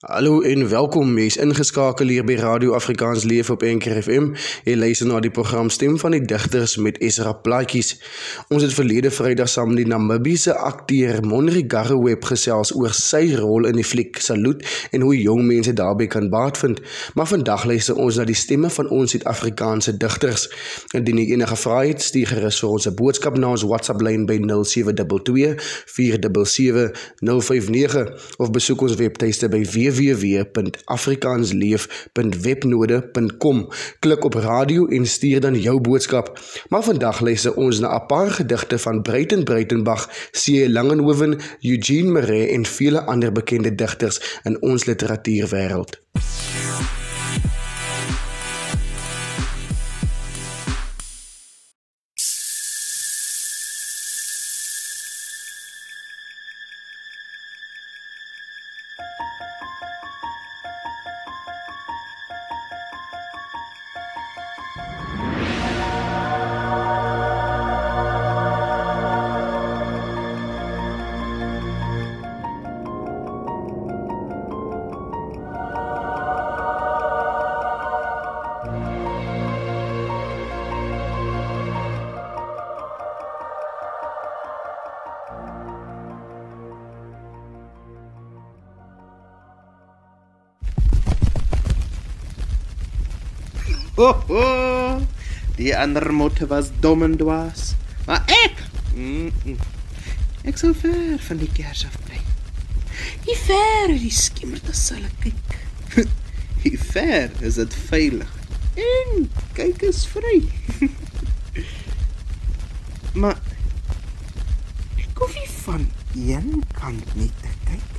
Hallo en welkom. Jy's ingeskakel hier by Radio Afrikaans Leef op Enker FM. Jy luister na die program Stem van die Digters met Esra Plaatjies. Ons het verlede Vrydag saam met die Namibiese akteur Monri Garweb gesels oor sy rol in die fliek Salute en hoe jong mense daarbey kan baat vind. Maar vandag luister ons na die stemme van ons Suid-Afrikaanse digters. Indien jy enige vrae het, stuur gerus vir ons 'n boodskap na ons WhatsApp lyn by 0722 477 059 of besoek ons webtuiste by www www.afrikaansleef.webnode.com. Klik op radio en stuur dan jou boodskap. Maar vandag luister ons na 'n paar gedigte van Breiten Breitenberg, C. Langenhoven, Eugene Marais en vele ander bekende digters in ons literatuurwêreld. Motte was dom en dwaas. Maar ek, mm, mm, ek sou ver van die kers af bly. Hier ver is die skimmerde sal ek kyk. Hier ver is dit veilig. En kyk is vry. maar ek hoef nie van een kant net te kyk.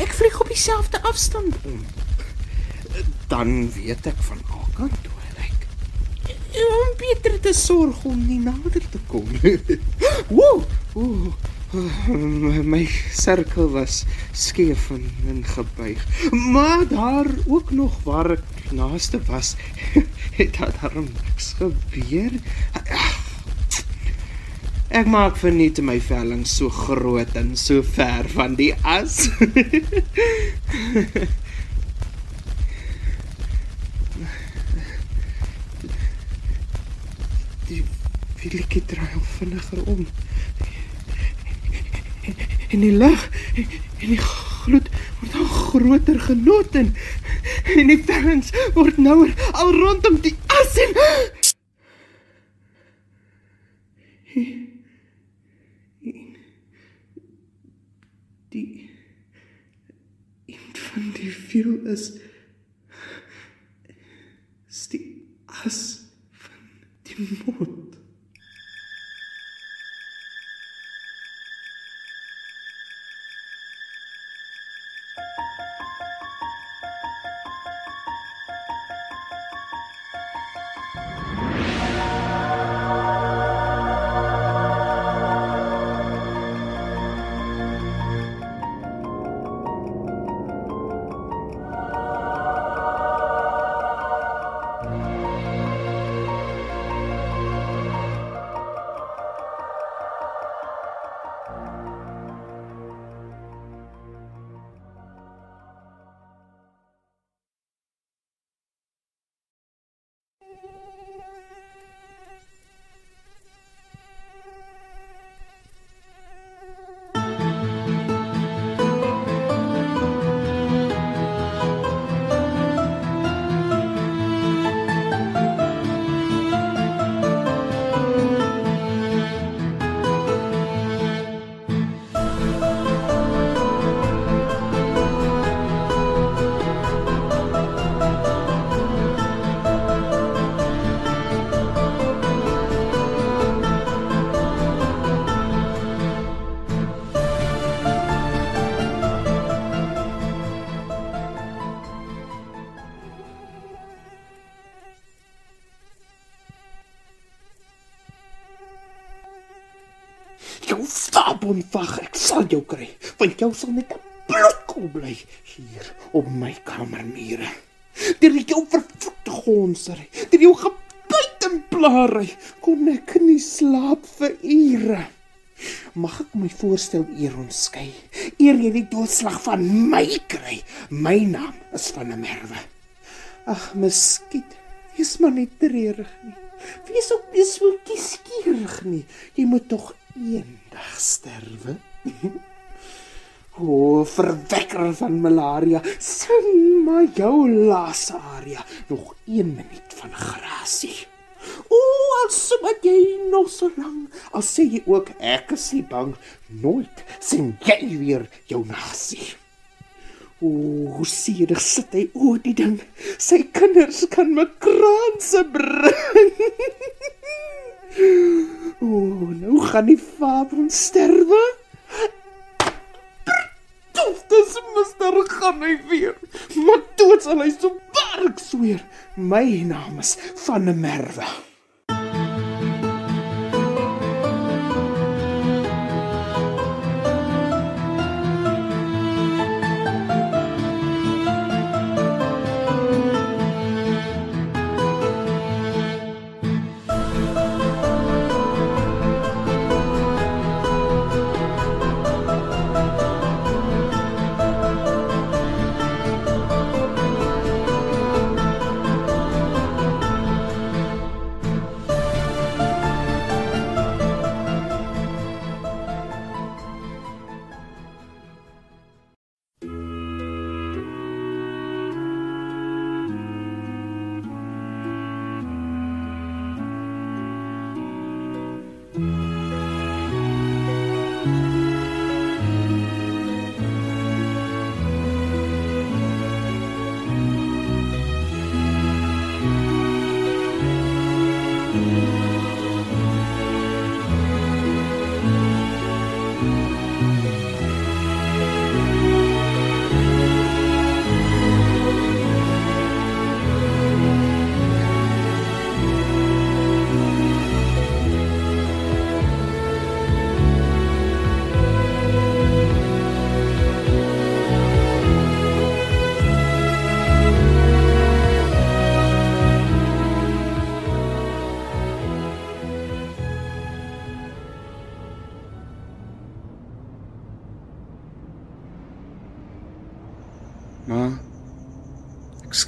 Ek vlieg op dieselfde afstand om. Dan weet ek van alkant beter te sorg om nie nader te kom. Woe! Woe! My sirkel was skeef en, en gebuig. Maar daar ook nog waar ek naaste was, het daar niks gebeur. Ek maak verniet my velling so groot en so ver van die as. die wieletjie draai al vinniger om. En die lig en die gloed word al groter genot en en die vellings word nouer al rondom die as en die een van die viel is is die as die mond. Fabonvag, ek sal jou kry, want jou sal net 'n bloedkol bly hier op my kamermure. Deur jou vervloekte gonsery, deur jou gebyt en blaarry, kon ek nie slaap vir ure. Mag ek my voorstel eer onskei? eer jy die doodslag van my kry. My naam is van der Merwe. Ag, miskien. Wees maar nie treurig nie. Wees ook nie so kieskeurig nie. Jy moet tog eendag sterwe. o, verwekker van malaria. Sing maar jou laaste aria. Nog 1 minuut van grasie. O, al swat jy nog so lank, al sê jy ook ek is nie bang, nooit sien jy weer jou nasie. O, hoe jy sit hy o die ding, sy kinders kan my kraanse bring. o, nou gaan die vader sterwe. Tof, dis mister gaan hy weer. Maar dood sal hy so bark sweer. My naam is van der Merwe.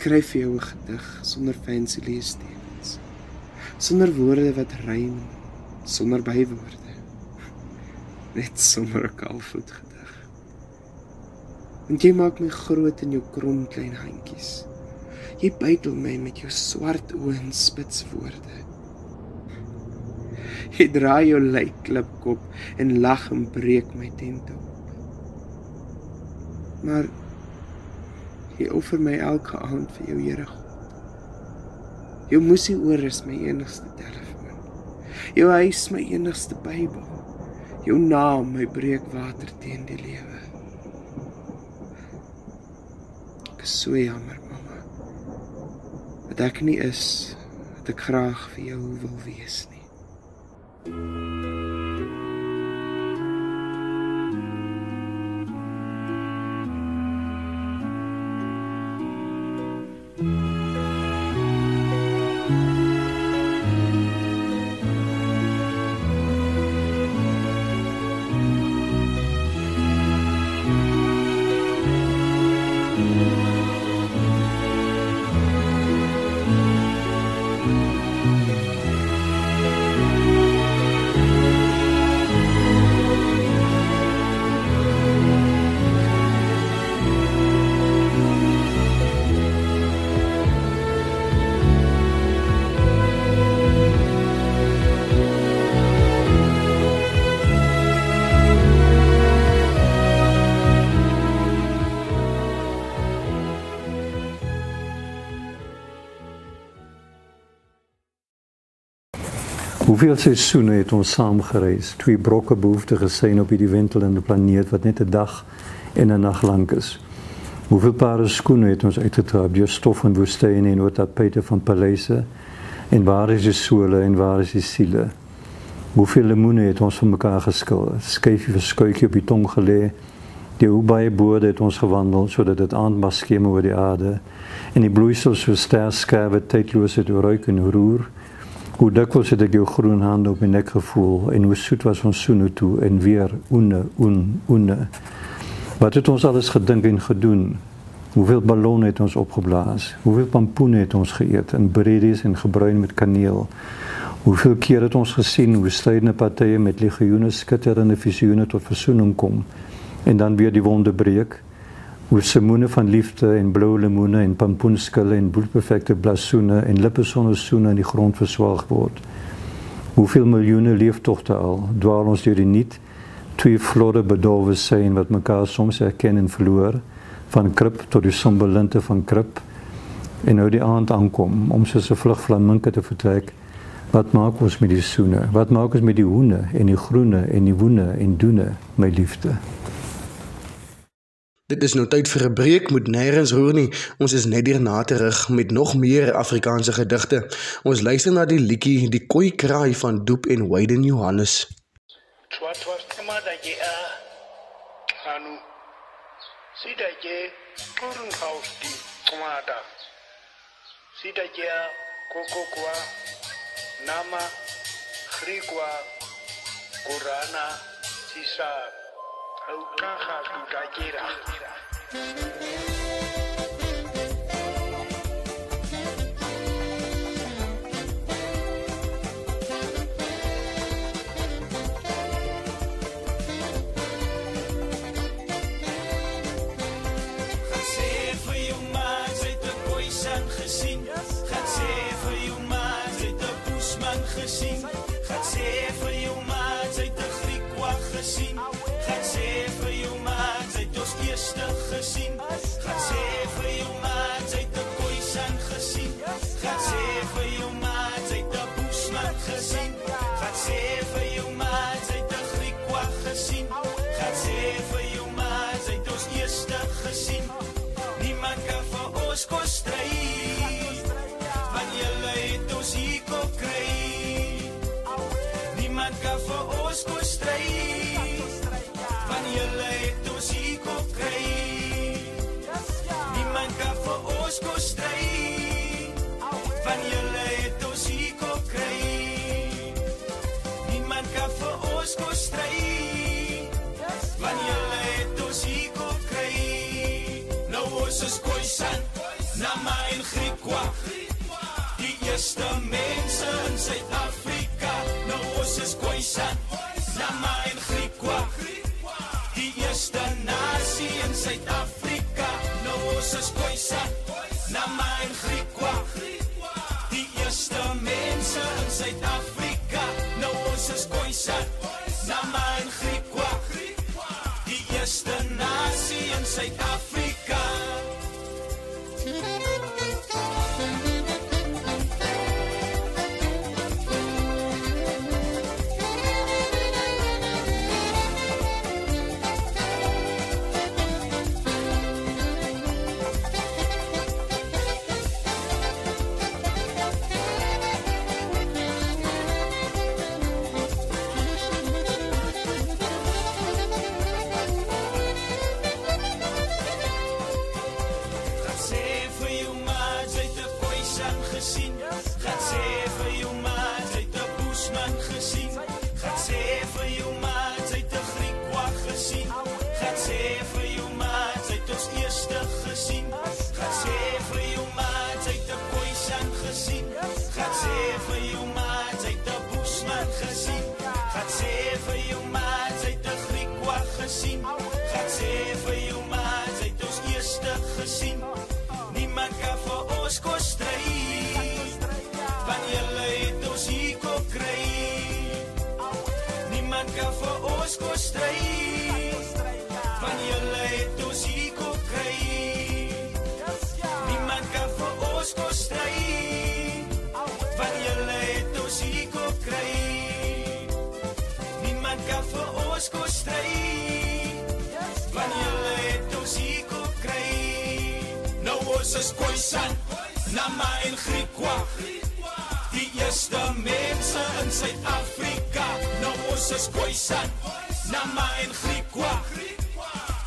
Skryf vir jou 'n gedig sonder fancy leestekens. Sonder woorde wat rym, sonder bywoorde. Net sonder 'n kalfvoet gedig. Want jy maak my groot in jou krom klein handjies. Jy bytel my met jou swart oë en spits woorde. Jy draai jou lykklipkop en lag en breek my tent op. Maar Jy offer my elke aand vir jou Here God. Jou musie oor is my enigste telefoon. Jou huis my enigste Bybel. Jou naam my breekwater teen die lewe. Ek is so jammer, mamma. Dat ek nie is wat ek graag vir jou wil wees nie. Hoeveel seisoene het ons saam gereis? Twee brokke behoefte gesien op hierdie wentelende planeet wat net 'n dag en 'n nag lank is. Hoeveel pare skoene het ons uitgetrap deur stof en woestyne en oor tapete van paleise? En waar is die sole en waar is die siele? Hoeveel lemoene het ons van mekaar geskil? Skyfie vir skuitjie op die tong gelê. Die hoe baie boorde het ons gewandel sodat dit aandmaskeem oor die aarde en die bloeisels so ster skerwe tydloos het ruik en roer. Hoe dikwels het ek jou groen hande op my nek gevoel en hoe soet was ons soene toe en weer oene oen oene. Wat het ons alles gedink en gedoen? Hoeveel ballonne het ons opgeblaas? Hoeveel pampoene het ons geëet in breedies en gebruin met kaneel? Hoeveel keer het ons gesien hoe strydende partye met legioene skitterende visioene tot versoening kom en dan weer die wonde breek? Hoe semoene van liefde en blou lemoene en pampoenskille en bloedperfekte blasoene en lippe sonder soene in die grond verswelg word? Hoeveel miljoene leeftogte al dwaal ons deur die niet twee vlotte bedolwe sein wat mekaar soms herken en verloor? van krip tot die somber linte van krip en nou die aand aankom om soos 'n vlug flaminke te vertrek wat maak ons met die soene wat maak ons met die hoene en die groene en die woene en doene my liefde Dit is nou tyd vir 'n breek moet nêrens roer nie ons is net hier na terug met nog meer Afrikaanse gedigte ons luister na die liedjie die koi kraai van Doep en Wyden Johannes Twat twat madage a hanu sida je turun house di kumada sida je koko kwa nama hrikwa kurana Ou kan ga doe ons kon stry van julle het ons hier kon kry. Nou ons is koisan na my Griekwa. Die eerste mense in Suid-Afrika. Nou ons is koisan Nama en Griekwa. Die eerste nasie in Suid-Afrika. Nou ons is Koisa en Griekwa. Die eerste mense in Suid-Afrika. Nou ons is Khoisan, Nama en Griekwa.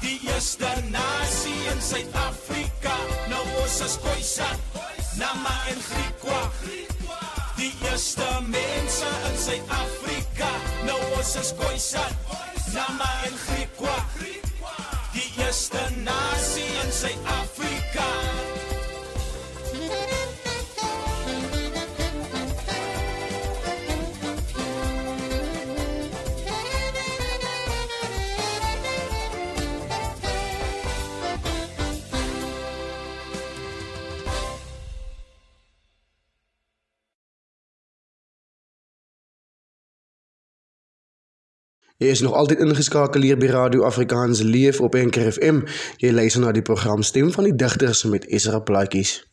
Die eerste nasie in Suid-Afrika. Nou ons is Khoisan, Nama en Griekwa. Die eerste mense in Suid-Afrika. Nou ons is Khoisan, Nama en Griekwa. Die grootste nasie in Suid-Afrika. Jy is nog altyd ingeskakel hier by Radio Afrikaans Leef op Enker FM. Jy luister na die program Stem van die Digters met Esra Plaatjies.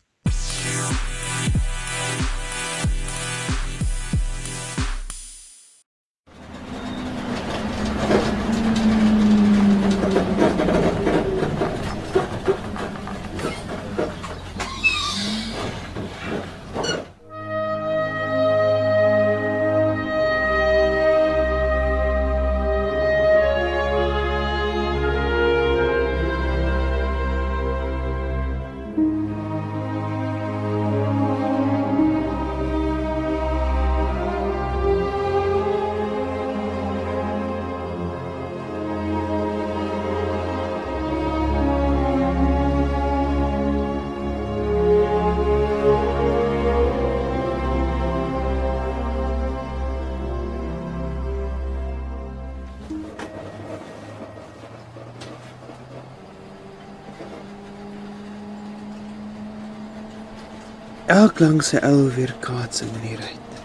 Elk lang sy ou weer kaatsing in die ruit.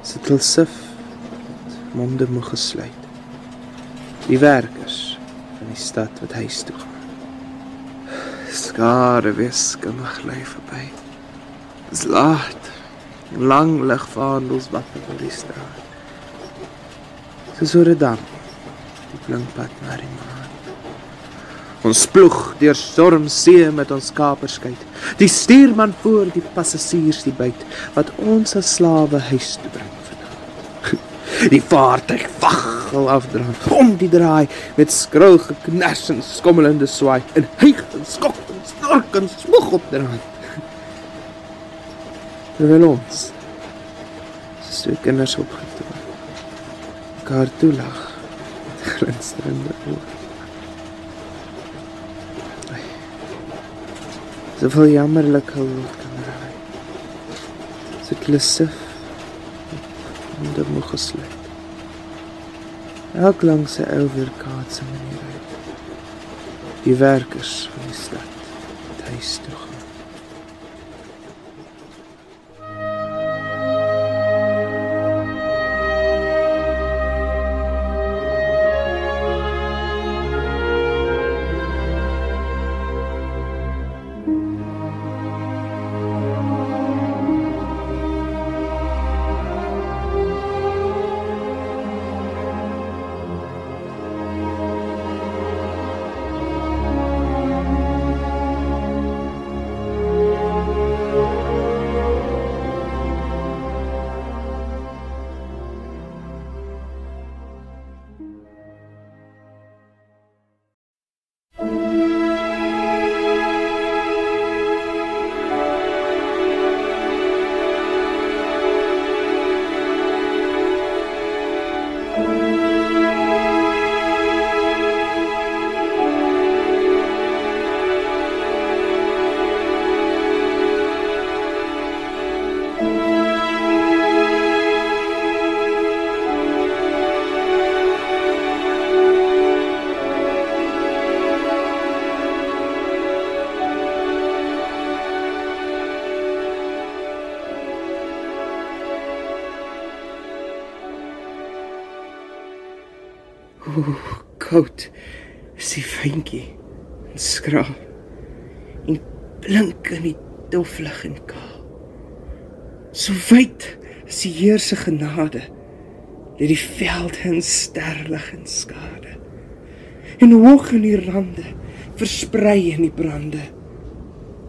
Sit hulle sif monde moeg gesluit. Die werkers van die stad wat huis toe gaan. Skare wiskamig lê verby. Dis laat. Lang lig vaandels wat oor die straat. Dis oor 'n dam. Die blink pad na die maan. Ons ploeg deur stormsee met ons kaperskyt. Die stuurman voor die passasiers die byt wat ons as slawe huis toe bring vanaand. Die vaartuig waggel afdraand om die draai met skroul geknars en skommelende swaai en hyg en skok en snork en smoeg op draand. Terwyl ons twee kinders opgetoon mekaar toelag glinsterende oë. Soveel jammerlik hulp kan raai. So klusif om dit moeg gesluit. Elk langs sy ou weerkaatse manier uit. Die werkers van die stad huis toe koud. Is die vyntjie. En skraal. En blink in die doflig en kaal. So wyd is die Heer se genade. Lê die veld in sterlig en skade. En hoog in die rande, versprei in die brande.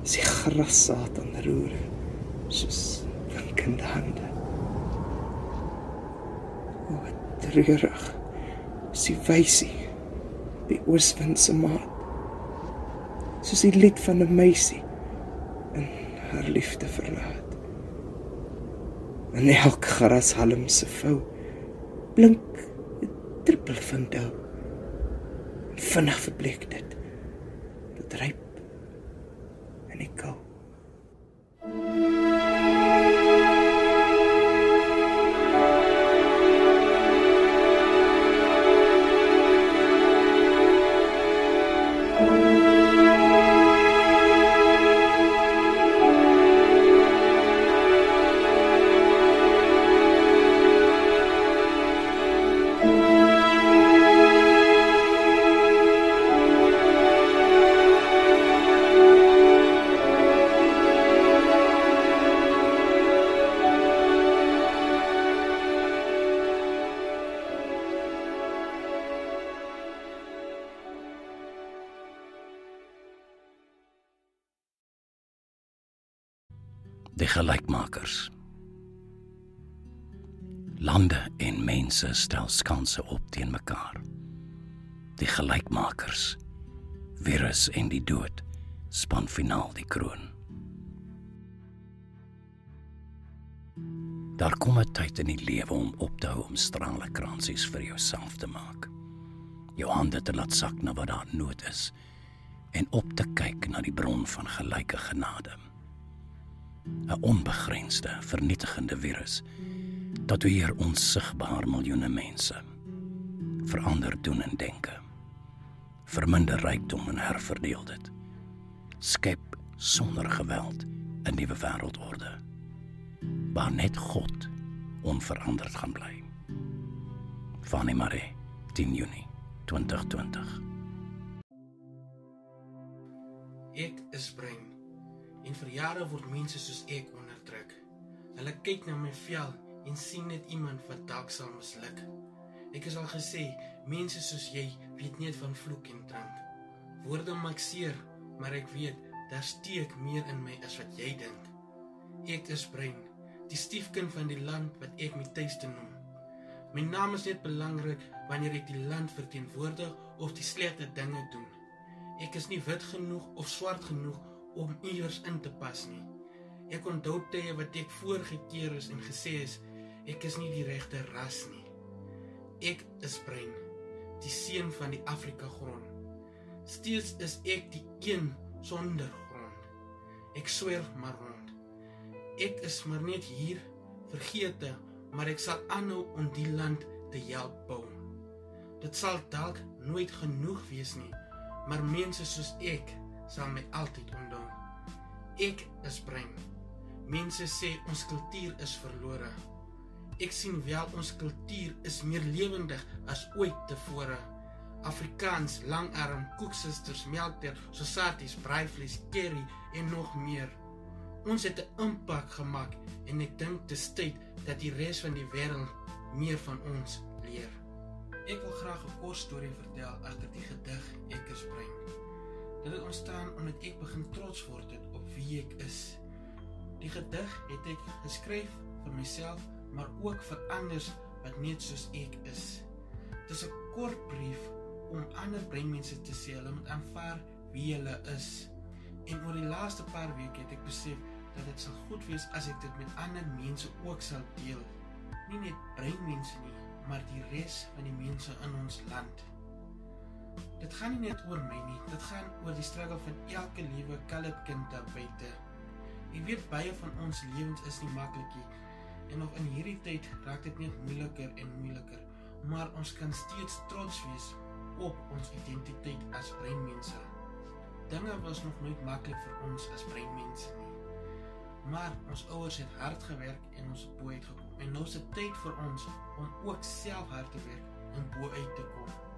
Is die grassaad aan roere soos winkende hande. O, wat treurig is die wysie die ooswind se maat. Soos die lied van 'n meisie in haar liefde verlaat. En elk grashalm se vou blink 'n druppel van dou vinnig verbleek dit. Druip in die gelykmakers. Lande en mense stel skanse op teen mekaar. Die gelykmakers. Virus en die dood span finaal die kroon. Daar kom 'n tyd in die lewe om op te hou om straalekransies vir jouself te maak. Jou hande te laat sak na wat daar nood is en op te kyk na die bron van gelyke genade. 'n onbegrensde, vernietigende virus dat weer onsigbaar miljoene mense verander doen en denke. Verminder rykdom en herverdeel dit. Skep sonder geweld 'n nuwe wêreldorde waar net God onveranderd gaan bly. Fanny Marie, 10 Junie 2020. Ek is brein. En vir jare word mense soos ek onderdruk. Hulle kyk na my vel en sien net iemand wat dalk sal misluk. Ek is al gesê, mense soos jy weet net van vloek en drank. Woorde maak seer, maar ek weet daar steek meer in my as wat jy dink. Ek is brein, die stiefkind van die land wat ek my tuiste noem. My naam is net belangrik wanneer ek die land verteenwoordig of die slegte dinge doen. Ek is nie wit genoeg of swart genoeg om iewers in te pas nie. Ek onthou tye wat ek voorgekeer is en gesê is ek is nie die regte ras nie. Ek is brein, die seun van die Afrika grond. Steeds is ek die een sonder grond. Ek sweer maar rond. Ek is maar net hier vergete, maar ek sal aanhou om die land te help bou. Dit sal dalk nooit genoeg wees nie, maar mense soos ek sal my altyd onthou. Ek is brein. Mense sê ons kultuur is verlore. Ek sien wel ons kultuur is meer lewendig as ooit tevore. Afrikaans, langarm, koeksusters, melkter, sosaties, braaivleis, curry en nog meer. Ons het 'n impak gemaak en ek dink is tyd dat die res van die wêreld meer van ons leer. Ek wil graag 'n kort storie vertel agter die gedig Ek is brein. Dit het ontstaan omdat ek begin trots word het op wie ek is. Die gedig het ek geskryf vir myself, maar ook vir ander wat net soos ek is. Dis 'n kort brief om ander breinmense te sê hulle moet aanvaar wie hulle is. En oor die laaste paar weke het ek besef dat dit sal goed wees as ek dit met ander mense ook sal deel. Nie net breinmense nie, maar die res van die mense in ons land. Dit gaan nie net oor my nie, dit gaan oor die struggle van elke liewe colored kind daar buite. Ek weet baie van ons lewens is nie maklik nie. En nog in hierdie tyd raak dit net moeiliker en moeiliker, maar ons kan steeds trots wees op ons identiteit as breinmense. Dinge was nog nooit maklik vir ons as breinmense nie. Maar ons ouers het hard gewerk en ons het bo uitgekom. En nou is dit tyd vir ons om ook self hard te werk en bo uit te kom.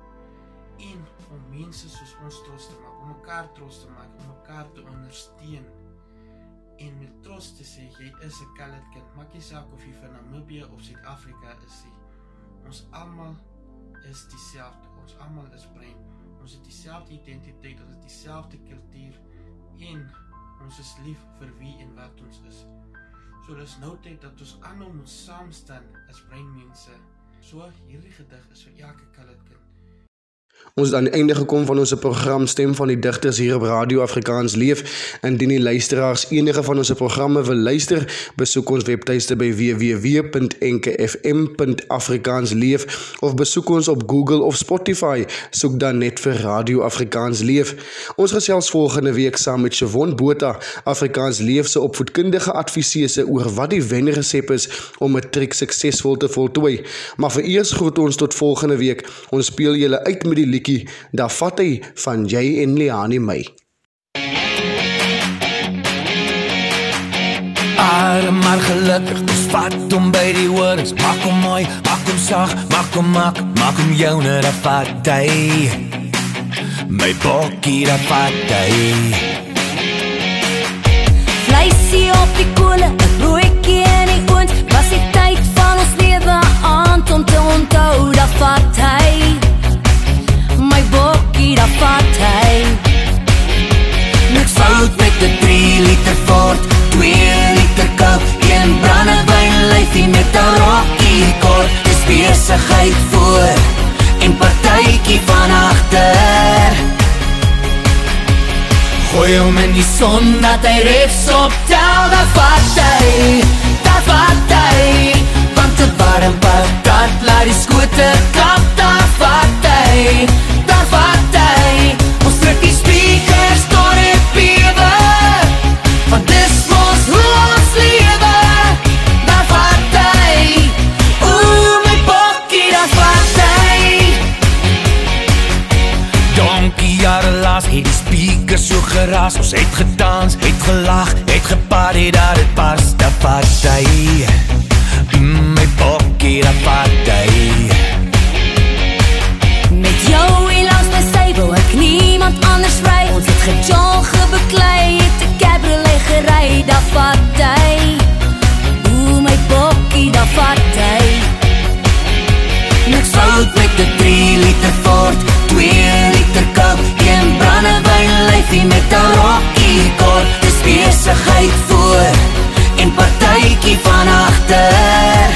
En om mense soos ons trots te maak, om mekaar trots te maak, om mekaar te ondersteun. En met trots te sê jy is 'n colored kind. Maak nie saak of jy van Namibië of Suid-Afrika is nie. Ons almal is dieselfde. Ons almal is brein. Ons het dieselfde identiteit, ons het dieselfde kultuur en ons is lief vir wie en wat ons is. So dis nou tyd dat ons aanhou moet saam staan as breinmense. So hierdie gedig is vir elke colored kind. Ons het aan die einde gekom van ons program Stem van die Digters hier op Radio Afrikaans Leef. Indien die luisteraars enige van ons programme wil luister, besoek ons webtuiste by www.nkfm.afrikaansleef of besoek ons op Google of Spotify. Soek dan net vir Radio Afrikaans Leef. Ons gesels volgende week saam met Shavon Botha, Afrikaans Leef se opvoedkundige adviseuse oor wat die wenresep is om matriek suksesvol te voltooi. Maar vir eers groet ons tot volgende week. Ons speel julle uit met die liedjie Da vat hy van jy en Liani my. Arm maar gelukkig, ons vat hom by die horings Maak hom mooi, maak hom sag, maak hom mak Maak hom jou na die vat hy. My bokkie da vat hy. Vleisie op die kolle, 'n broodjie in die oond, was die tyd van ons lewe aan om te onthou dat vat hy dat vat hy Niks fout met 'n 3 liter Ford 2 liter Coke Een brandewyn lyfie met 'n rokkie kort Dis besigheid voor En partytjie van agter Gooi hom in die son dat hy refs optel Dat vat hy, dat vat hy Want te warm patat laat die skote kap Dat vat hy, geraas Ons het gedans, het gelag, het geparty dat het pas vat hy mm, My bokkie, vat hy Met jou hier langs my sy wil ek niemand anders ry Ons het gejol gebeklei, het 'n cabriolet gery Dat vat party voor en partytjie van agter.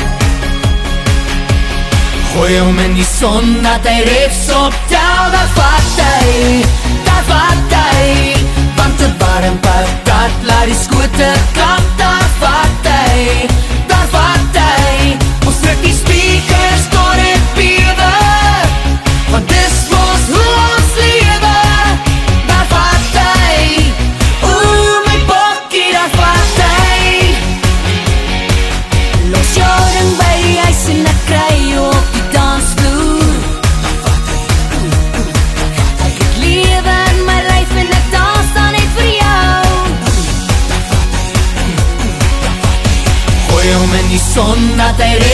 Gooi hom in die son dat hy refs optel Dat vat hy, dat vat hy Want een warm patat laat die skote klap. Dat vat hy, dat vat hy Ons druk die te